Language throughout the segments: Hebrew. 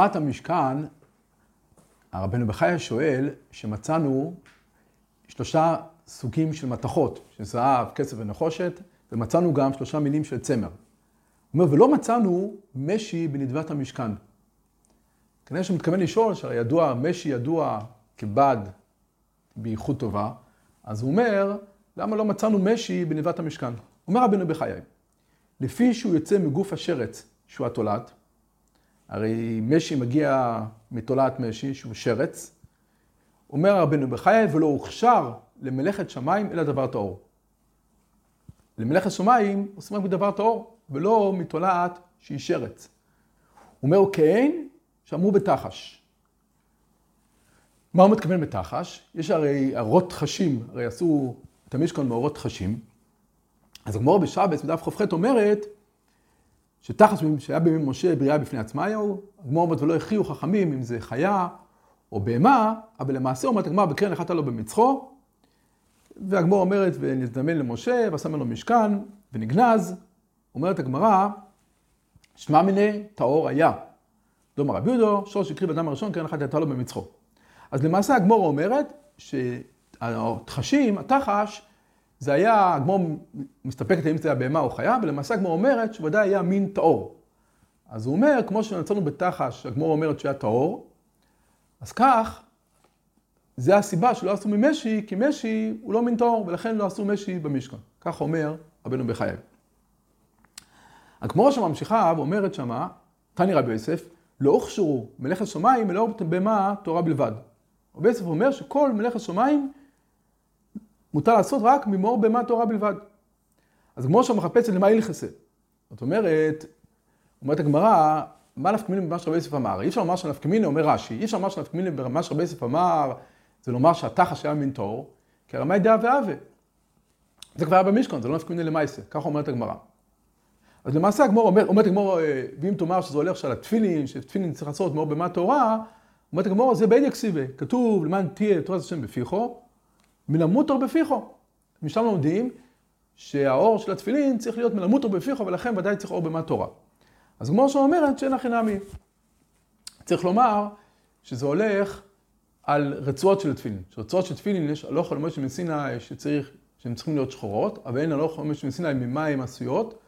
בנדבת המשכן, הרבנו בחייא שואל שמצאנו שלושה סוגים של מתכות, של זהב, כסף ונחושת, ומצאנו גם שלושה מינים של צמר. הוא אומר, ולא מצאנו משי בנדבת המשכן. כנראה שהוא מתכוון לשאול, שהרי ידוע, משי ידוע כבד באיכות טובה, אז הוא אומר, למה לא מצאנו משי בנדבת המשכן? אומר רבנו בחיי, לפי שהוא יוצא מגוף השרץ, שהוא התולעת, הרי משי מגיע מתולעת משי, שהוא שרץ, אומר רבנו בחיי, ולא הוכשר למלאכת שמיים אלא דבר טהור. למלאכת שמיים עושים רק בדבר טהור, ולא מתולעת שהיא שרץ. הוא אומר, כן, שאמרו בתחש. מה הוא מתכוון בתחש? יש הרי אורות חשים, הרי עשו את המשכון מאורות חשים. אז הגמור בשבס, בדף כ"ח אומרת, שתחש שהיה בימי משה בריאה בפני עצמה היו, הגמור אומרת ולא הכריעו חכמים אם זה חיה או בהמה, אבל למעשה אומרת הגמר בקרן אחת לו במצחו, והגמור אומרת ונזדמן למשה ושם לו משכן ונגנז, אומרת הגמרא, שמע מיני טהור היה. דומר רבי יהודו, שורש הקריב אדם הראשון, קרן אחת הייתה לו במצחו. אז למעשה הגמור אומרת שהתחשים, התחש, זה היה, הגמור מסתפקת אם זה היה בהמה או חיה, ולמעשה הגמור אומרת שוודאי היה מין טהור. אז הוא אומר, כמו שנצרנו בתחש, הגמור אומרת שהיה טהור, אז כך, זה הסיבה שלא עשו ממשי, כי משי הוא לא מין טהור, ולכן לא עשו משי במשכן. כך אומר רבנו בחיי. הגמורה שממשיכה ואומרת שמה, תני רבי יוסף, לא הוכשרו מלאכת שמיים אלא בהמה תורה בלבד. רבי יוסף אומר שכל מלאכת שמיים מותר לעשות רק ממאור בהמה תורה בלבד. אז הגמורה שם מחפשת למה הלכסה. זאת אומרת, אומרת הגמרא, מה נפקא במה שרבי יוסף אמר? אי אפשר לומר שנפקא אומר רש"י, אי אפשר לומר שנפקא במה שרבי יוסף אמר, זה לומר שהתחש היה מין טהור, כי הרמאי דעה ועווה. זה כבר היה במשכון, זה לא נפקא למעשה, ככה אומרת הגמרא. אז למעשה הגמור אומר, אומרת הגמור, אה, ואם תאמר שזה הולך של התפילין, שתפילין צריך לעשות מאור במה תורה, אומרת הגמור, זה בין יקסיבה, כתוב למען תהיה תורת השם בפיחו, מן המוטור בפיחו. משם לומדים שהאור של התפילין צריך להיות מן המוטור בפיחו, ולכן ודאי צריך אור במה תורה. אז הגמור שם אומרת שאין הכי נמי. צריך לומר שזה הולך על רצועות של תפילין. שרצועות של תפילין, יש הלוך הלמוד של מסיני שצריך, שהן צריכות להיות שחורות, אבל אין הלוך הלמוד של מסיני ממים עשויות.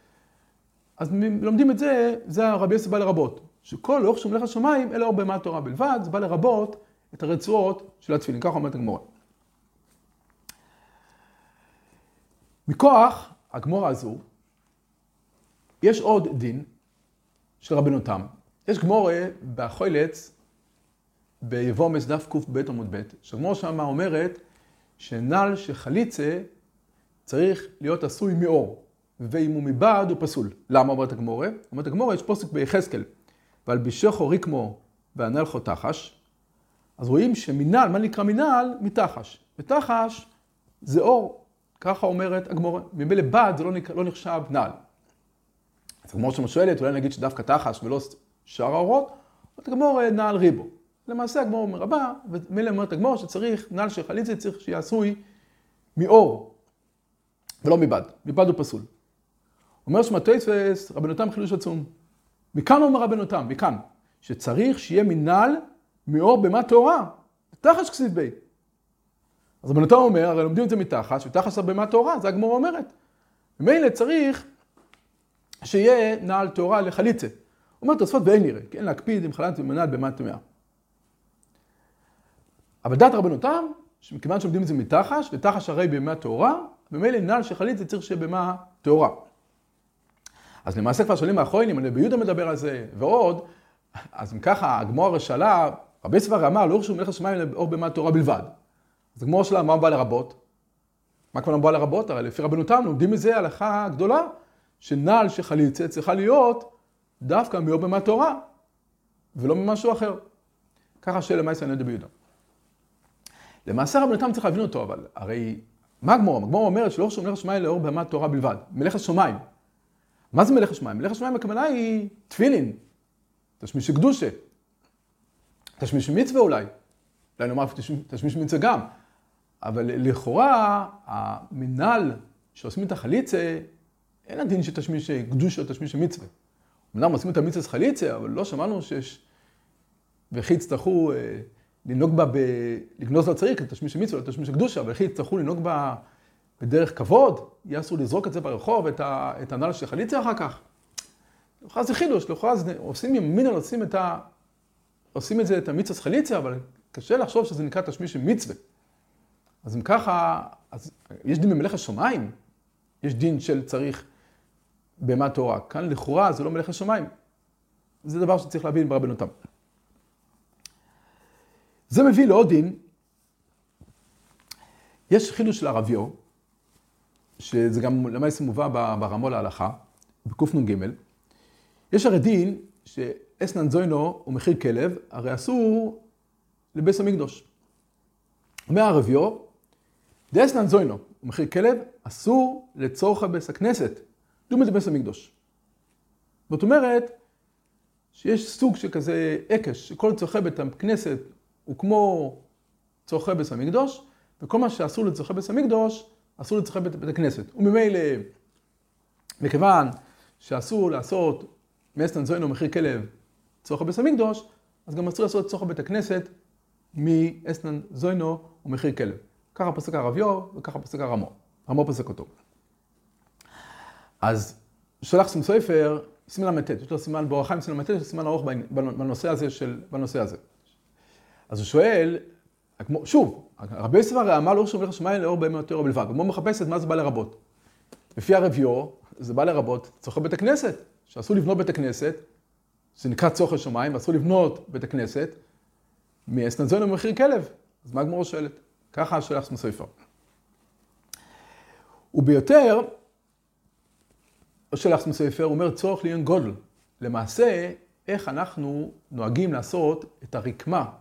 אז לומדים את זה, זה הרבי יוסף בא לרבות. שכל אורך מלאכת השמיים, אלה אור בהמה התורה בלבד, זה בא לרבות את הרצועות של התפילין. ככה אומרת הגמורה. מכוח הגמורה הזו, יש עוד דין של רבנו תם. יש גמורה בחוילץ, ביבומס דף קב עמוד ב', שהגמורה שם אומרת שנעל שחליצה צריך להיות עשוי מאור. ואם הוא מבעד הוא פסול. למה אומרת הגמורה? אומרת הגמורה, יש פוסק ביחזקאל, ועל בישכו ריקמו וענלכו תחש, אז רואים שמנהל, מה נקרא מנהל? מתחש. ותחש זה אור, ככה אומרת הגמורה. ממילא בד זה לא, נקרא, לא נחשב נעל. אז הגמורה שם שואלת, אולי נגיד שדווקא תחש ולא שאר האורות, אומרת הגמורה נעל ריבו. למעשה הגמורה אומר הבא, ומילא אומרת הגמורה שצריך, נעל של חליצה צריך שיהיה עשוי מאור, ולא מבד. מבד הוא פסול. אומר שמטייסס, רבנותם חידוש עצום. מכאן אומר רבנותם, מכאן, שצריך שיהיה מנהל מאור במה טהורה, תחש כסיב. אז רבנותם אומר, הרי לומדים את זה מתחש, ותחש זה במה טהורה, זה הגמורה אומרת. ממילא צריך שיהיה נעל טהורה לחליצה. אומר תוספות ואין נראה, כן, להקפיד עם חלת ומנהל במה טמאה. אבל דעת רבנותם, שמכיוון שלומדים את זה מתחש, ותחש הרי במה טהורה, ממילא נעל של חליצה צריך שיהיה במה טהורה. אז למעשה כבר שואלים האחרונים, אני ביהודה מדבר על זה, ועוד, אז אם ככה, הגמור הרשאלה, רבי סבר אמר, לא הורשו מלך השמיים לאור במה תורה בלבד. אז הגמור שלה, מה בא לרבות? מה כבר בא לרבות? הרי לפי רבנו תם לומדים מזה הלכה גדולה, שנעל שחליצה צריכה להיות דווקא מאור במה תורה, ולא ממשהו אחר. ככה שאלה מה יעשה ביהודה. למעשה רבנו תם צריך להבין אותו, אבל הרי מה הגמור? הגמור אומרת שלא הורשו מלך השמיים לאור במה תורה בלבד. מלך השמיים. מה זה מלך השמיים? מלך השמיים הכוונה היא תפילין, תשמיש קדושה, תשמיש מצווה אולי, אולי נאמר תשמיש מצווה גם, אבל לכאורה המנהל שעושים את החליצה, אין הדין שתשמיש קדושה או תשמיש מצווה. אמנם עושים את המצווה חליצה, אבל לא שמענו שיש וכי יצטרכו אה, לנהוג בה, ב... לגנוז לצריך, לתשמיש מצווה, לתשמיש קדושה, וכי יצטרכו לנהוג בה בדרך כבוד, יהיה אסור לזרוק את זה ברחוב, את, ה... את הנעל של חליצה אחר כך. לכאורה זה חידוש, לכאורה זה עושים ימינה, עושים את ה... עושים את זה, את המצווה חליצה, אבל קשה לחשוב שזה נקרא תשמיש מצווה. אז אם ככה, אז יש דין במלאכת שמיים, יש דין של צריך בהמה טהורה. כאן לכאורה זה לא מלאכת שמיים. זה דבר שצריך להבין ברבנותם. זה מביא לעוד דין, יש חידוש של הרביו, שזה גם למעשה מובא ברמו להלכה, בקנ"ג, יש הרי דין שאסנן זוינו הוא מחיר כלב, הרי אסור לביס המקדוש. אומר הרביו, דאסנן זוינו מחיר כלב, אסור לצורך ביס הכנסת, דומה לביס המקדוש. זאת אומרת, שיש סוג של כזה עקש, שכל צורכי בית הכנסת הוא כמו צורכי בית המקדוש, וכל מה שאסור לצורכי בית המקדוש, אסור לצורכי בית, בית הכנסת. וממילא, מכיוון שאסור לעשות מאסטן זוינו מחיר כלב צורכי בית המקדוש, אז גם אסור לעשות צורכי בית הכנסת מאסטן זוינו ומחיר כלב. ככה פסק הרביו וככה פסק הרמו. רמו פסק אותו. אז שלח סום סופר, סימן ל"ט, יש לו סימן באורחיים סימן ל"ט, יש לו סימן ארוך בנושא הזה של, בנושא הזה. אז הוא שואל, שוב, רבי יוסף הרי אמר לאור שומר השמיים לאור בהמה יותר בלבד, הוא מחפש את מה זה בא לרבות. לפי הרביו, זה בא לרבות צורכי בית הכנסת, שאסור לבנות בית הכנסת, זה נקרא צורכי שמיים, אסור לבנות בית הכנסת, מאסנזון ומחיר כלב. אז מה הגמור שואלת? ככה שולח סמו סופר. וביותר, שולח סמו סופר, הוא אומר צורך לעיון גודל. למעשה, איך אנחנו נוהגים לעשות את הרקמה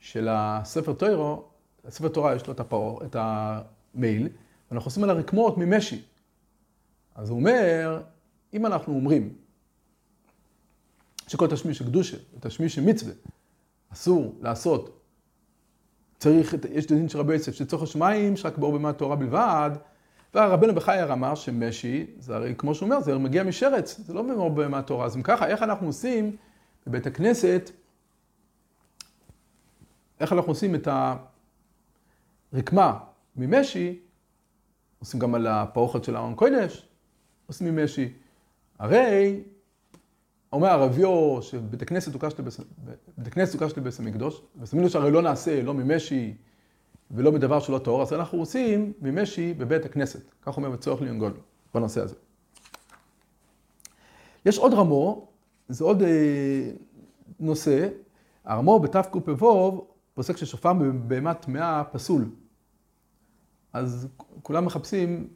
של הספר תוירו, הספר תורה יש לו את, הפאור, את המייל, ואנחנו עושים על הרקמות ממשי. אז הוא אומר, אם אנחנו אומרים שכל תשמיש של קדושה ותשמיש של מצווה אסור לעשות, צריך, יש דין של רבי יוסף שצורך השמיים שרק באור במה תורה בלבד, והרבנו בחייר אמר שמשי, זה הרי כמו שהוא אומר, זה מגיע משרץ, זה לא באור במה תורה. אז אם ככה, איך אנחנו עושים בבית הכנסת איך אנחנו עושים את הרקמה ממשי, עושים גם על הפרוכת של אהרון קודש, עושים ממשי. הרי, אומר הרביו שבית הכנסת הוקש לבית המקדוש, בית המקדוש הרי לא נעשה לא ממשי ולא מדבר שלא טהור, אז אנחנו עושים ממשי בבית הכנסת. כך אומר בצורך ליון גודל בנושא הזה. יש עוד רמו, זה עוד אה, נושא, הרמו בתקפ"ו פוסק ששופר בבהמה טמאה פסול. אז כולם מחפשים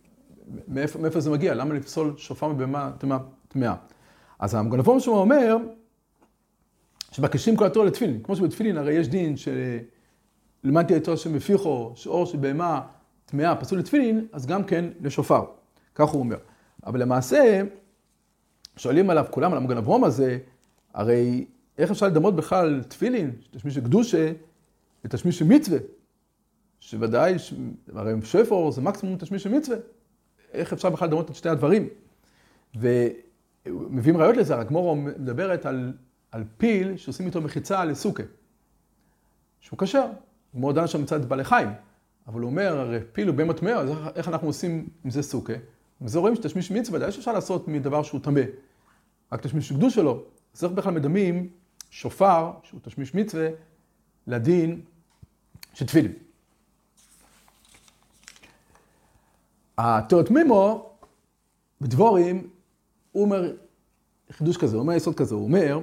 מאיפה, מאיפה זה מגיע, למה לפסול שופר מבהמה טמאה. אז המגנבון שלו אומר שמקשים כל התורה לתפילין. כמו שבתפילין הרי יש דין שלמדתי את תורה שמפיחו, שאור של בהמה טמאה פסול לתפילין, אז גם כן לשופר. כך הוא אומר. אבל למעשה, שואלים עליו כולם על המגנבון הזה, הרי איך אפשר לדמות בכלל תפילין, תשמיש קדושה, ותשמיש מצווה, שוודאי, הרי שפר זה מקסימום תשמיש מצווה. איך אפשר בכלל לדמות את שתי הדברים? ומביאים ראיות לזה, הגמורו מדברת על, על פיל שעושים איתו מחיצה לסוכה, שהוא כשר. הגמורו דן שם מצד בעלי חיים, אבל הוא אומר, הרי פיל הוא בהמה טמאה, אז איך אנחנו עושים עם זה סוכה? וזה רואים שתשמיש מצווה, ודאי שאפשר לעשות מדבר שהוא טמא, רק תשמיש קדוש שלו. אז איך בכלל מדמים שופר, שהוא תשמיש מצווה, לדין של תפילין. התיאורט מימו, בדבורים, הוא אומר חידוש כזה, הוא אומר יסוד כזה, הוא אומר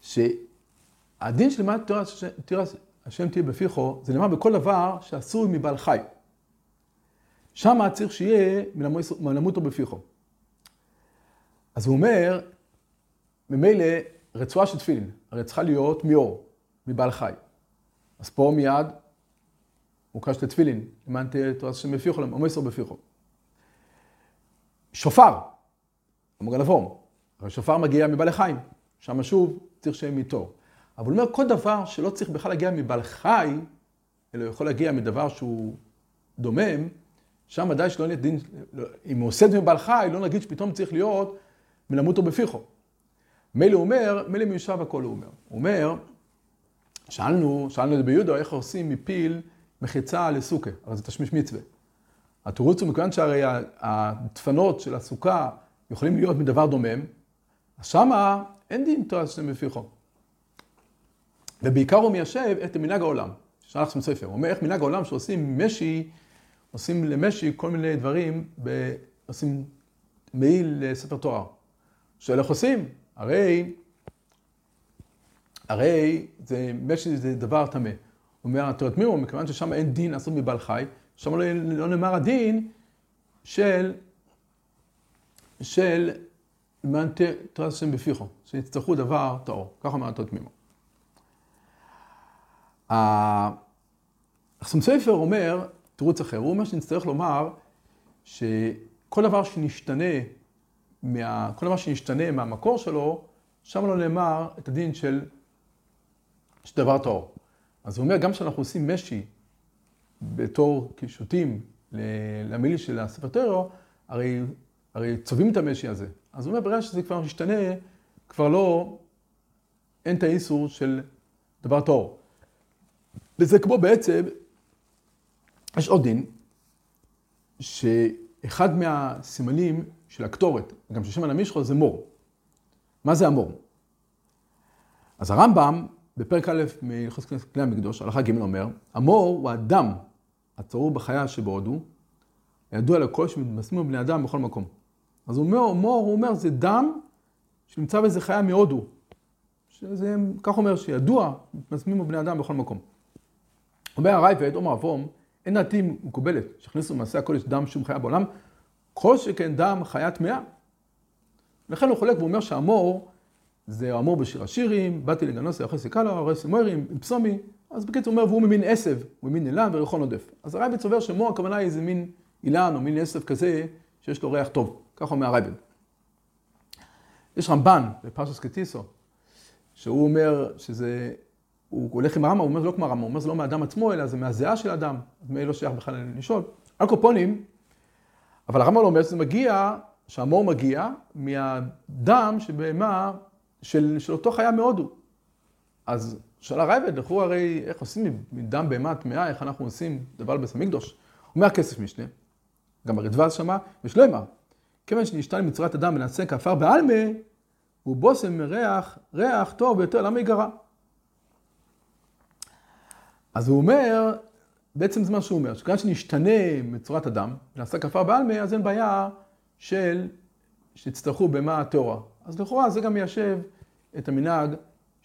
שהדין של לימד תיאור השם תהיה בפיחו, זה נאמר בכל דבר שעשוי מבעל חי. שם צריך שיהיה מלמותו בפיחו. אז הוא אומר, ממילא רצועה של תפילין, הרי צריכה להיות מאור, מבעל חי. אז פה מיד מוקש לתפילין, למען תהיה תורה השם בפיכו, עומס בפיכו. שופר, המוגן אברום, אבל שופר מגיע מבעלי חיים, שם שוב צריך שיהיה מתור. אבל הוא אומר, כל דבר שלא צריך בכלל להגיע מבעל חי, אלא יכול להגיע מדבר שהוא דומם, שם ודאי שלא נהיה דין, אם הוא עושה את זה מבעל חי, לא נגיד שפתאום צריך להיות מלמותו בפיכו. מילא הוא אומר, מילא מיושב הכל הוא אומר. הוא אומר, שאלנו, שאלנו את זה ביהודה, איך עושים מפיל מחיצה לסוכה, הרי זה תשמיש מצווה. התירוץ הוא מכיוון שהרי הדפנות של הסוכה יכולים להיות מדבר דומם, אז שמה אין דין תורה שאתם בפיחו. ובעיקר הוא מיישב את מנהג העולם, שלח שם ספר. הוא אומר איך מנהג העולם שעושים משי, עושים למשי כל מיני דברים, ב... עושים מעיל לספר תואר. שואל איך עושים? הרי, הרי זה, משי זה דבר טמא. הוא אומר, מימו, מכיוון ששם אין דין לעשות מבעל חי, שם לא, לא נאמר הדין של, של תורת השם בפיחו, שיצטרכו דבר טהור. ככה אומר התורת מימו. החסם ספר אומר, תירוץ אחר, הוא אומר שנצטרך לומר שכל דבר שנשתנה, מה, כל דבר שנשתנה מהמקור שלו, שם לא נאמר את הדין של, של דבר טהור. אז הוא אומר, גם כשאנחנו עושים משי בתור קישוטים למילי של הספר טרו, הרי, הרי צובעים את המשי הזה. אז הוא אומר, ברגע שזה כבר משתנה, כבר לא, אין את האיסור של דבר טהור. וזה כמו בעצם, יש עוד דין, שאחד מהסימנים של הקטורת, גם של שם הנמישכו, זה מור. מה זה המור? אז הרמב"ם, בפרק א' מלכוס כלי המקדוש, הלכה ג' אומר, המור הוא הדם הצרור בחיה שבהודו, ידוע לכל שמתמסמים בבני אדם בכל מקום. אז הוא אומר, מור, הוא אומר, זה דם שנמצא באיזה חיה מהודו. שזה, כך אומר, שידוע, מתמסמים בבני אדם בכל מקום. אומר הרייבד, אומר אבום, אין דעתי מקובלת, שהכניסו במעשה הקודש דם שום חיה בעולם, כל שכן דם חיה טמאה. לכן הוא חולק ואומר שהמור, זה המור בשיר השירים, באתי לגנוס אחרי סיכלו, הרי סימוירים, עם פסומי, אז בקיצור הוא אומר, והוא ממין עשב, הוא ממין אילן וריחון עודף. אז הרייבד סובר שמור הכוונה היא איזה מין אילן או מין עשב כזה, שיש לו ריח טוב. ככה אומר הרייבד. יש רמב"ן בפרשס קטיסו, שהוא אומר שזה הוא הולך עם הרמב"ם, הוא אומר זה לא כמו הרמב"ם, הוא אומר זה לא מהאדם עצמו, אלא זה מהזיעה של האדם. מי לא שייך בכלל לשאול. על קופונים, אבל הרמב"ם אומר שזה מגיע, שהמור מגיע מהדם שבהמה, של, של אותו חיה מהודו. אז שאל הרייבד, לכו הרי איך עושים מדם בהמה טמאה, איך אנחנו עושים דבר בבית המקדוש. אומר כסף משנה, גם הרדווז שמע, ושלמה. כיוון שנשתן מצורת אדם ונעשה כעפר בעלמה, הוא בושם מריח, ריח טוב ביותר, למה ייגרע? אז הוא אומר, בעצם זה מה שהוא אומר, שכיוון שנשתנה מצורת אדם, ונעשה כפר בעלמא, אז אין בעיה של, שיצטרכו במה טהורה. אז לכאורה זה גם מיישב את המנהג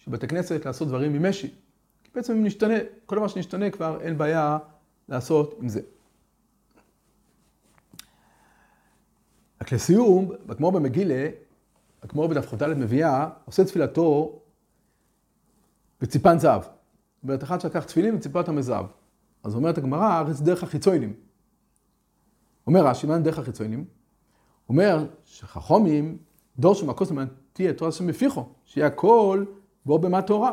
של בתי כנסת לעשות דברים עם משי. כי בעצם אם נשתנה, כל דבר שנשתנה כבר אין בעיה לעשות עם זה. רק לסיום, כמו במגילה, כמו בדף כ"ד מביאה, עושה תפילתו בציפן זהב. זאת אומרת, אחד שלקח תפילין וציפה אותם מזהב. אז אומרת הגמרא, זה דרך החיצוינים. אומר רש"י, מה דרך החיצוינים? אומר שחכומים, דור שמכוס למען תהיה תורה השם בפיחו, שיהיה הכל בו במה טהורה.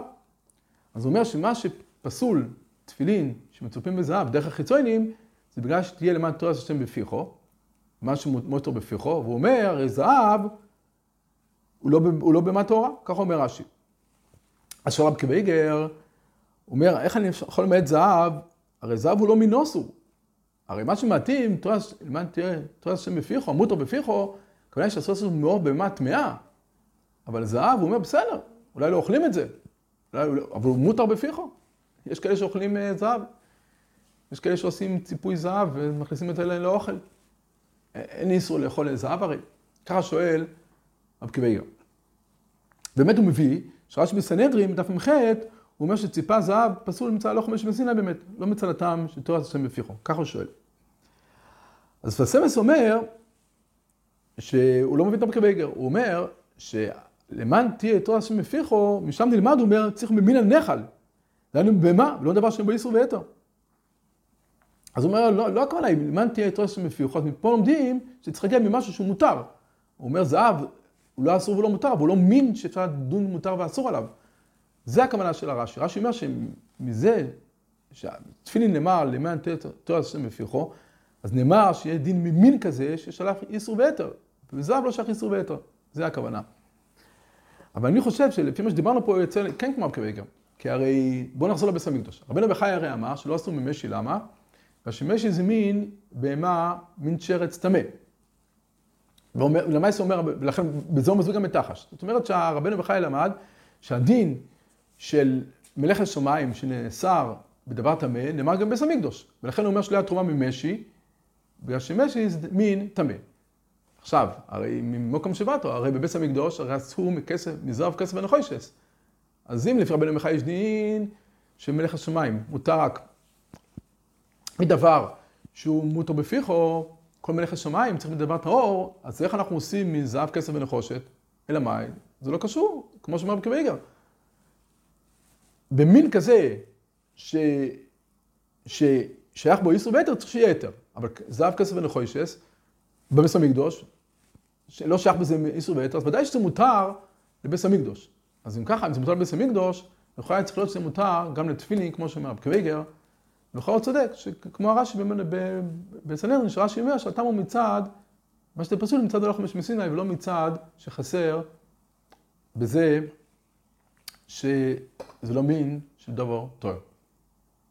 אז הוא אומר שמה שפסול תפילין שמצופים בזהב דרך החיצוינים, זה בגלל שתהיה למען תורה השם בפיחו, מה שמותר בפיחו, והוא אומר, הרי זהב הוא לא, הוא לא במה טהורה, ככה אומר רש"י. אז רב קוויגר, הוא אומר, איך אני יכול למעט זהב? הרי זהב הוא לא מנוסו. הרי מה שמתאים, למען תראה, תראה השם בפיחו, מותר בפיחו, כנראה שאסור לעשות מאור בהמה טמאה. אבל זהב, הוא אומר, בסדר, אולי לא אוכלים את זה. אולי, לא, אבל הוא מותר בפיחו. יש כאלה שאוכלים uh, זהב. יש כאלה שעושים ציפוי זהב ומכניסים את זה לאוכל. אין איסור לאכול זהב הרי. ככה שואל רב קיבאיר. באמת הוא מביא, שרש"י בסנהדרין, דף מ"ח, הוא אומר שציפה זהב פסול מצד הלא חמש בסיני באמת, לא מצד הטעם של תורת השם בפיחו. ככה הוא שואל. אז פסמס אומר שהוא לא מבין את המקבייגר, הוא אומר שלמען תהיה תורת השם בפיחו, משם נלמד, הוא אומר, צריך ממין הנחל. דהיינו במה? לא דבר שאין בו איסור ויתר. אז הוא אומר, לא, לא הכוונה היא, למען תהיה תורת השם בפיחו, אז מפה לומדים שצריך להגיע ממשהו שהוא מותר. הוא אומר, זהב, הוא לא אסור ולא מותר, אבל הוא לא מין שאפשר לדון מותר ואסור עליו. זה הכוונה של הרש"י. רש"י אומר שמזה, שתפילין נאמר למען תואר השם בפיחו, אז נאמר שיהיה דין ממין כזה ששלח איסור ויתר. וזהב לא שלח איסור ויתר. זה הכוונה. אבל אני חושב שלפי מה שדיברנו פה, יוצא כן כמו אבקוויגר. כי הרי, בואו נחזור לבית המקדוש. רבנו בחי הרי אמר שלא עשו ממשי, למה? והשמשי זה מין בהמה, מין שרץ טמא. ולמעשה אומר, ולכן בזה הוא מסביר גם את תחש. זאת אומרת שהרבנו בחי למד שהדין של מלאכת שמיים שנאסר בדבר טמא, נאמר גם בבית המקדוש. ולכן הוא אומר שלא היה תרומה ממשי, בגלל שמשי זה מין טמא. עכשיו, הרי ממקום שבאתו, הרי בבית המקדוש, הרי אסור מכסף, מזרב כסף ונחושס. אז אם לפי רבנו מיכאל יש דין שמלך השמיים מותר רק מדבר שהוא מותר בפיחו, כל מלך השמיים צריך מדבר טהור, אז איך אנחנו עושים מזהב, כסף ונחושת? אלא מאי? זה לא קשור, כמו שאומר בקוויגר. במין כזה, ש... ששייך בו איסור ויתר, צריך שיהיה יתר. אבל זהב, כסף ונחושת, בבית המקדוש, שלא שייך בזה איסור ויתר, אז ודאי שזה מותר לבית המקדוש. אז אם ככה, אם זה מותר לבית המקדוש, לכאורה צריך להיות שזה מותר גם לתפילין, כמו שאומר רב קוויגר, לכאורה הוא צודק, שכמו הרש"י בסנדרין, שרש"י אומר שהטעם הוא מצד, מה שאתם פסול מצד הלוך חמש מסיני, ולא מצד שחסר בזה שזה לא מין של דבר טוב.